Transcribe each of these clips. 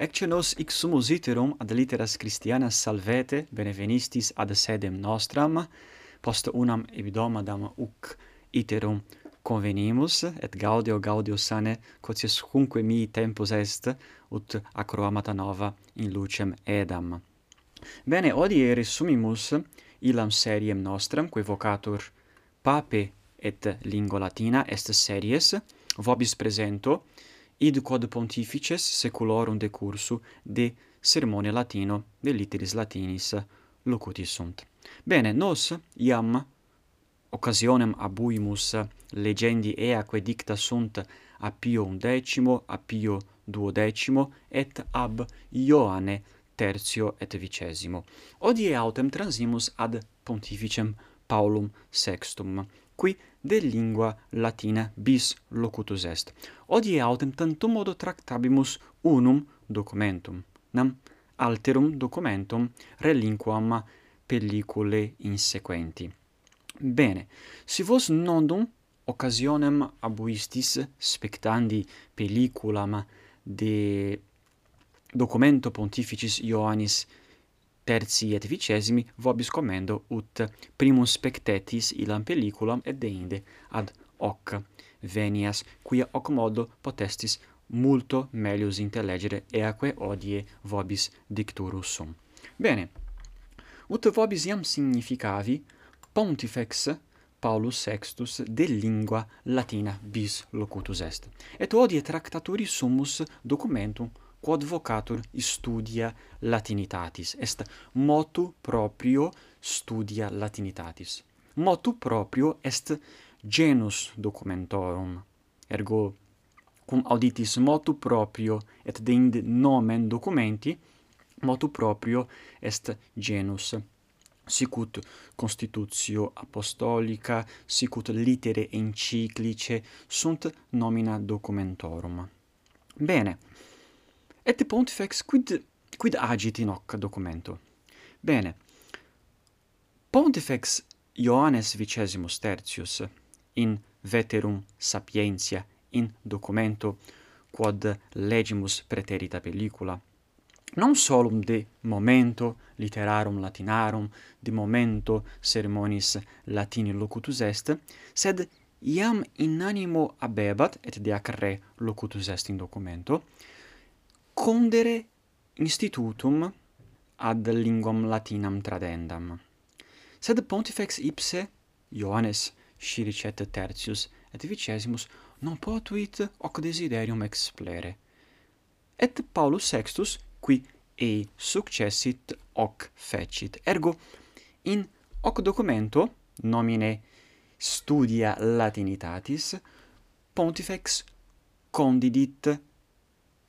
Ecce nos ic sumus iterum ad litteras Christianas salvete benevenistis ad sedem nostram, post unam ebidomadam uc iterum convenimus, et gaudio gaudio sane, quoties cunque mi tempus est, ut acroamata nova in lucem edam. Bene, odie sumimus illam seriem nostram, quae vocatur pape et lingua latina est series, vobis presento, id quod pontifices seculorum decursu de sermone latino de litteris latinis locuti sunt. Bene, nos iam occasionem abuimus legendi eaque dicta sunt a Pio X, a Pio XII et ab Ioane tertio et vicesimo. Odie autem transimus ad pontificem Paulum VI, qui de lingua latina bis locutus est. Odie autem tantum modo tractabimus unum documentum, nam alterum documentum relinquam pellicule insequenti. Bene, si vos nondum occasionem abuistis spectandi pelliculam de documento pontificis Ioannis terzi et vicesimi vobis commendo ut primum spectetis illam pelliculam et deinde ad hoc venias quia hoc modo potestis multo melius intellegere eaque odie vobis dicturus sum. Bene. Ut vobis iam significavi pontifex Paulus Sextus de lingua latina bis locutus est. Et odie tractaturi sumus documentum quod vocatur studia latinitatis. Est motu proprio studia latinitatis. Motu proprio est genus documentorum. Ergo cum auditis motu proprio et deind nomen documenti motu proprio est genus. Sicut constitutio apostolica sicut litere enciclice sunt nomina documentorum. Bene Et pontifex quid quid agit in hoc documento? Bene. Pontifex Ioannes vicesimus tertius in veterum sapientia in documento quod legimus preterita pellicula non solum de momento literarum latinarum de momento sermonis latini locutus est sed iam in animo abebat et de acre locutus est in documento condere institutum ad linguam latinam tradendam. Sed pontifex ipse Ioannes Siricet tertius et vicesimus non potuit hoc desiderium explere. Et Paulus Sextus, qui ei successit hoc fecit. Ergo, in hoc documento, nomine Studia Latinitatis, pontifex condidit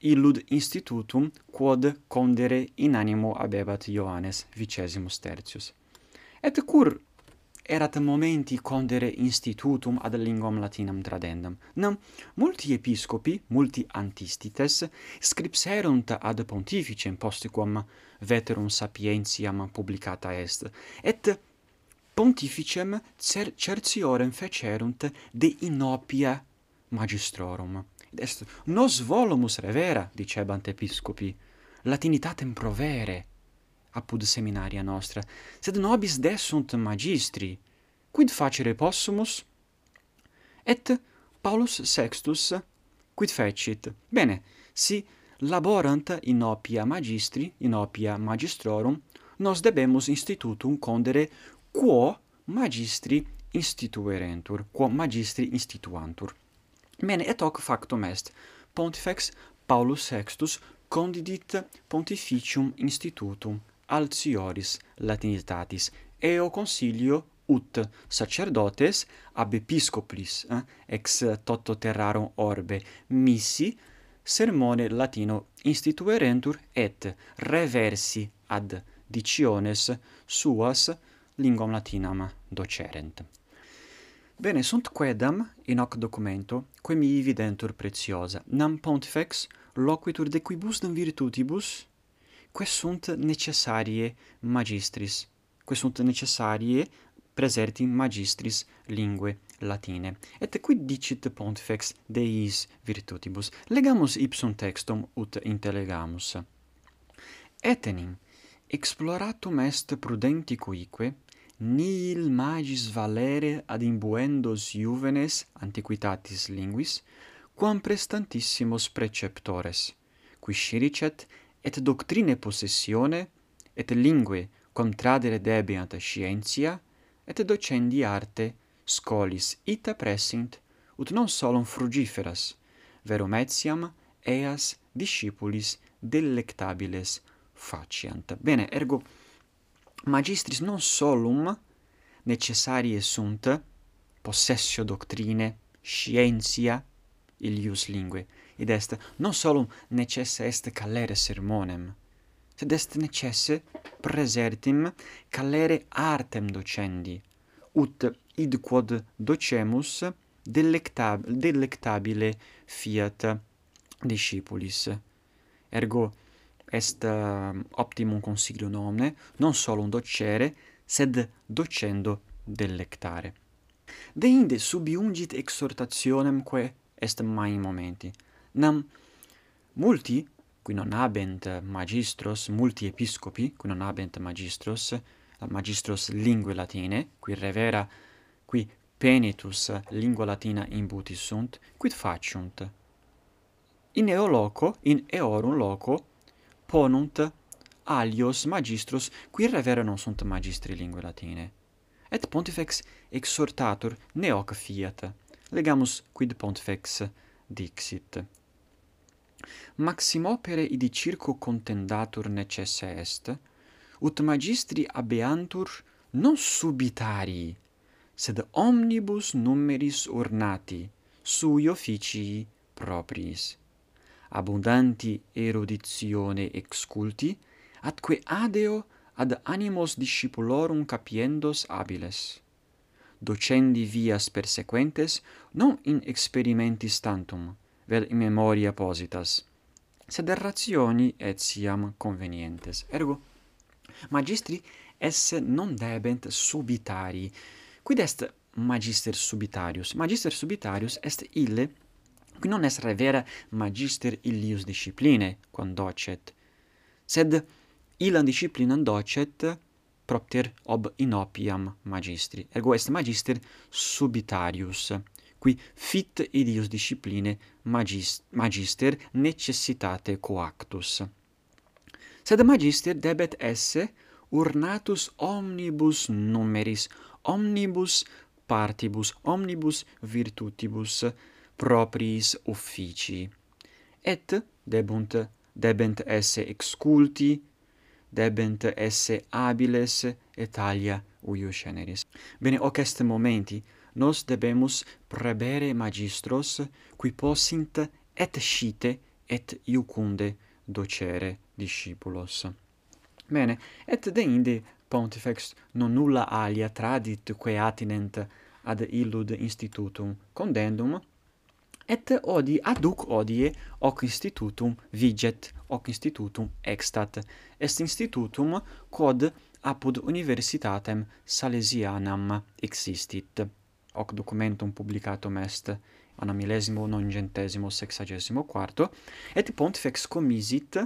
illud institutum quod condere in animo habebat Ioannes vicesimus tertius. Et cur erat momenti condere institutum ad linguam latinam tradendam. Nam multi episcopi, multi antistites, scripserunt ad pontificem postiquam veterum sapientiam publicata est, et pontificem cer certiorem fecerunt de inopia magistrorum est nos volumus revera dicebant episcopi latinitatem provere apud seminaria nostra. Sed nobis desunt magistri. Quid facere possumus? Et Paulus Sextus quid fecit? Bene si laborant in opia magistri in opia magistrorum nos debemus institutum condere quo magistri instituerentur quo magistri instituantur. Bene, et hoc factum est. Pontifex Paulus Sextus condidit pontificium institutum altioris latinitatis eo consilio ut sacerdotes ab episcoplis eh, ex toto terrarum orbe missi sermone latino instituerentur et reversi ad diciones suas linguam latinam docerent. Bene, sunt quedam in hoc documento, quae mi videntur preciosa. nam pontifex loquitur de quibus dam virtutibus, quae sunt necessarie magistris, quae sunt necessarie preserti magistris lingue latine. Et qui dicit pontifex de his virtutibus. Legamus ipsum textum ut intelegamus. Etenim exploratum est prudenti cuique nihil magis valere ad imbuendos juvenes antiquitatis linguis, quam prestantissimos preceptores, qui sciricet et doctrine possessione, et lingue quam tradere debiant scientia, et docendi arte scolis ita pressint, ut non solum frugiferas, verum etiam eas discipulis delectabiles faciant. Bene, ergo magistris non solum necessarie sunt possessio doctrine scientia illius lingue. Id est non solum necesse est calere sermonem sed est necesse presertim calere artem docendi ut id quod docemus delectab delectabile fiat discipulis. Ergo est ehm, optimum consiglio nomine, non solo un docere, sed docendo delectare. Deinde subiungit exhortationemque est mai momenti, nam multi, qui non habent magistros, multi episcopi, qui non habent magistros, magistros lingue latine, qui revera, qui penitus lingua latina imbutis sunt, quid faciunt? In eo loco, in eorum loco, ponunt alios magistros qui revera non sunt magistri linguae latine. Et pontifex exhortatur ne hoc fiat. Legamus quid pontifex dixit. Maxim opere idi circo contendatur necesse est ut magistri abeantur non subitarii sed omnibus numeris ornati sui officii propriis abundanti eruditione exculti, atque adeo ad animos discipulorum capiendos habiles. Docendi vias persequentes, non in experimentis tantum, vel in memoria positas, sed rationi etiam convenientes. Ergo, magistri esse non debent subitari, quid est magister subitarius? Magister subitarius est ille non est revera magister illius discipline, quam docet, sed illam disciplinam docet propter ob inopiam magistri. Ergo est magister subitarius, qui fit idius discipline magis magister necessitate coactus. Sed magister debet esse urnatus omnibus numeris, omnibus partibus, omnibus virtutibus, propriis officii et debunt debent esse exculti debent esse habiles et alia uius generis. Bene hoc est momenti nos debemus prebere magistros qui possint et scite et iucunde docere discipulos. Bene et deinde pontifex non nulla alia tradit quae attinent ad illud institutum condendum et odi aduc odie hoc institutum viget hoc institutum extat. Est institutum quod apud universitatem salesianam existit. Hoc documentum publicatum est anno millesimo nongentesimo sexagesimo quarto et pontifex commisit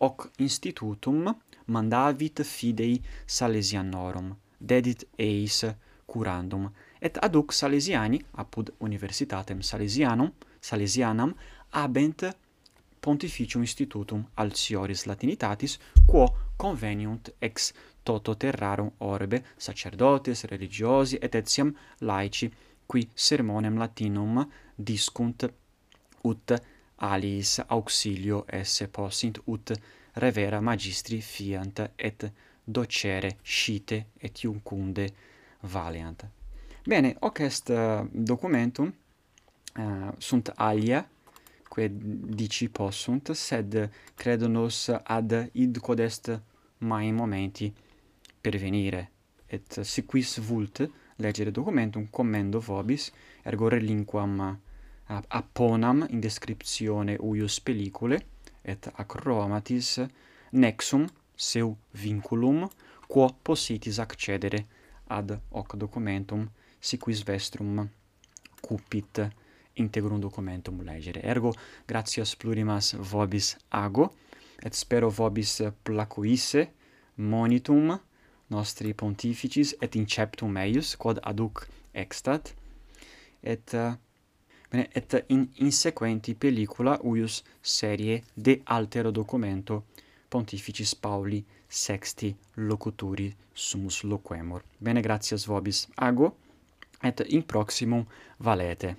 hoc institutum mandavit fidei salesianorum dedit eis curandum et aduc Salesiani apud Universitatem Salesianum Salesianam habent pontificium institutum altioris latinitatis quo conveniunt ex toto terrarum orbe sacerdotes religiosi et etiam laici qui sermonem latinum discunt ut aliis auxilio esse possint ut revera magistri fiant et docere scite et iuncunde valeant Bene, hoc est uh, documentum, uh, sunt alia, quae dici possunt, sed credo nos ad id quod est mai momenti pervenire. Et si quis vult legere documentum, commendo vobis, ergo relinquam eh, apponam in descriptione uius pellicule, et acromatis nexum seu vinculum quo possitis accedere ad hoc documentum si quis vestrum cupit integrum documentum legere. Ergo gratias plurimas vobis ago et spero vobis placuisse monitum nostri pontificis et inceptum eius quod aduc extat et bene et in insequenti pellicula uius serie de altero documento pontificis Pauli sexti locuturi sumus loquemur. Bene gratias vobis ago et in proximum valete.